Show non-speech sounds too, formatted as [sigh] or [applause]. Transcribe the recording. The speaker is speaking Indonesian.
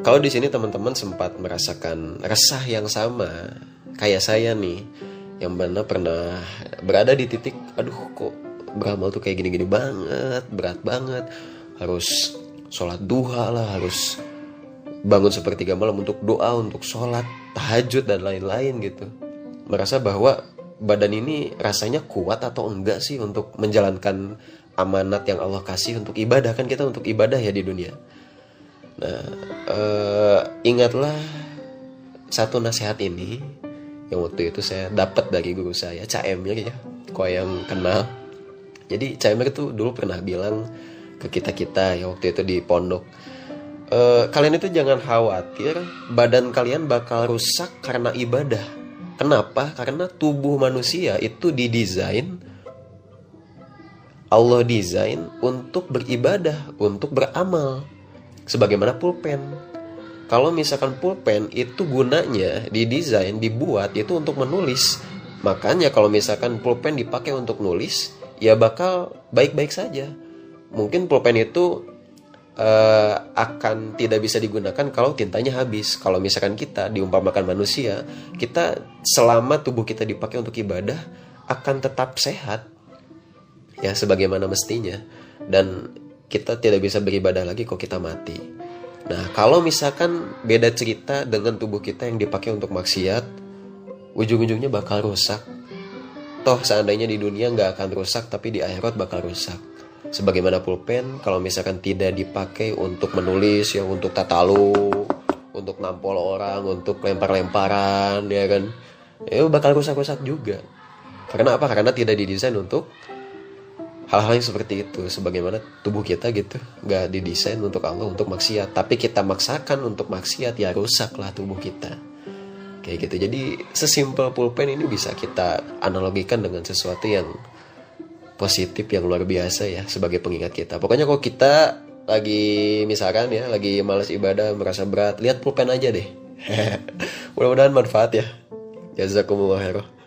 Kalau di sini teman-teman sempat merasakan resah yang sama kayak saya nih, yang mana pernah berada di titik, aduh kok beramal tuh kayak gini-gini banget, berat banget, harus sholat duha lah, harus bangun sepertiga malam untuk doa, untuk sholat, tahajud dan lain-lain gitu. Merasa bahwa badan ini rasanya kuat atau enggak sih untuk menjalankan amanat yang Allah kasih untuk ibadah kan kita untuk ibadah ya di dunia Nah, uh, ingatlah satu nasihat ini yang waktu itu saya dapat dari guru saya, Cak Emir ya, kau yang kenal. Jadi Cak itu dulu pernah bilang ke kita kita ya waktu itu di pondok, e, kalian itu jangan khawatir badan kalian bakal rusak karena ibadah. Kenapa? Karena tubuh manusia itu didesain Allah desain untuk beribadah, untuk beramal sebagaimana pulpen. Kalau misalkan pulpen itu gunanya didesain, dibuat itu untuk menulis. Makanya kalau misalkan pulpen dipakai untuk nulis, ya bakal baik-baik saja. Mungkin pulpen itu uh, akan tidak bisa digunakan kalau tintanya habis. Kalau misalkan kita diumpamakan manusia, kita selama tubuh kita dipakai untuk ibadah akan tetap sehat. Ya sebagaimana mestinya. Dan kita tidak bisa beribadah lagi kok kita mati. Nah, kalau misalkan beda cerita dengan tubuh kita yang dipakai untuk maksiat, ujung-ujungnya bakal rusak. Toh seandainya di dunia nggak akan rusak, tapi di akhirat bakal rusak. Sebagaimana pulpen, kalau misalkan tidak dipakai untuk menulis, ya untuk tatalu, untuk nampol orang, untuk lempar-lemparan, ya kan, ya bakal rusak-rusak juga. Karena apa? Karena tidak didesain untuk hal-hal yang seperti itu sebagaimana tubuh kita gitu nggak didesain untuk Allah untuk maksiat tapi kita maksakan untuk maksiat ya rusaklah tubuh kita kayak gitu jadi sesimpel pulpen ini bisa kita analogikan dengan sesuatu yang positif yang luar biasa ya sebagai pengingat kita. Pokoknya kalau kita lagi misalkan ya lagi malas ibadah merasa berat lihat pulpen aja deh. [laughs] Mudah-mudahan manfaat ya. Jazakumullah khairan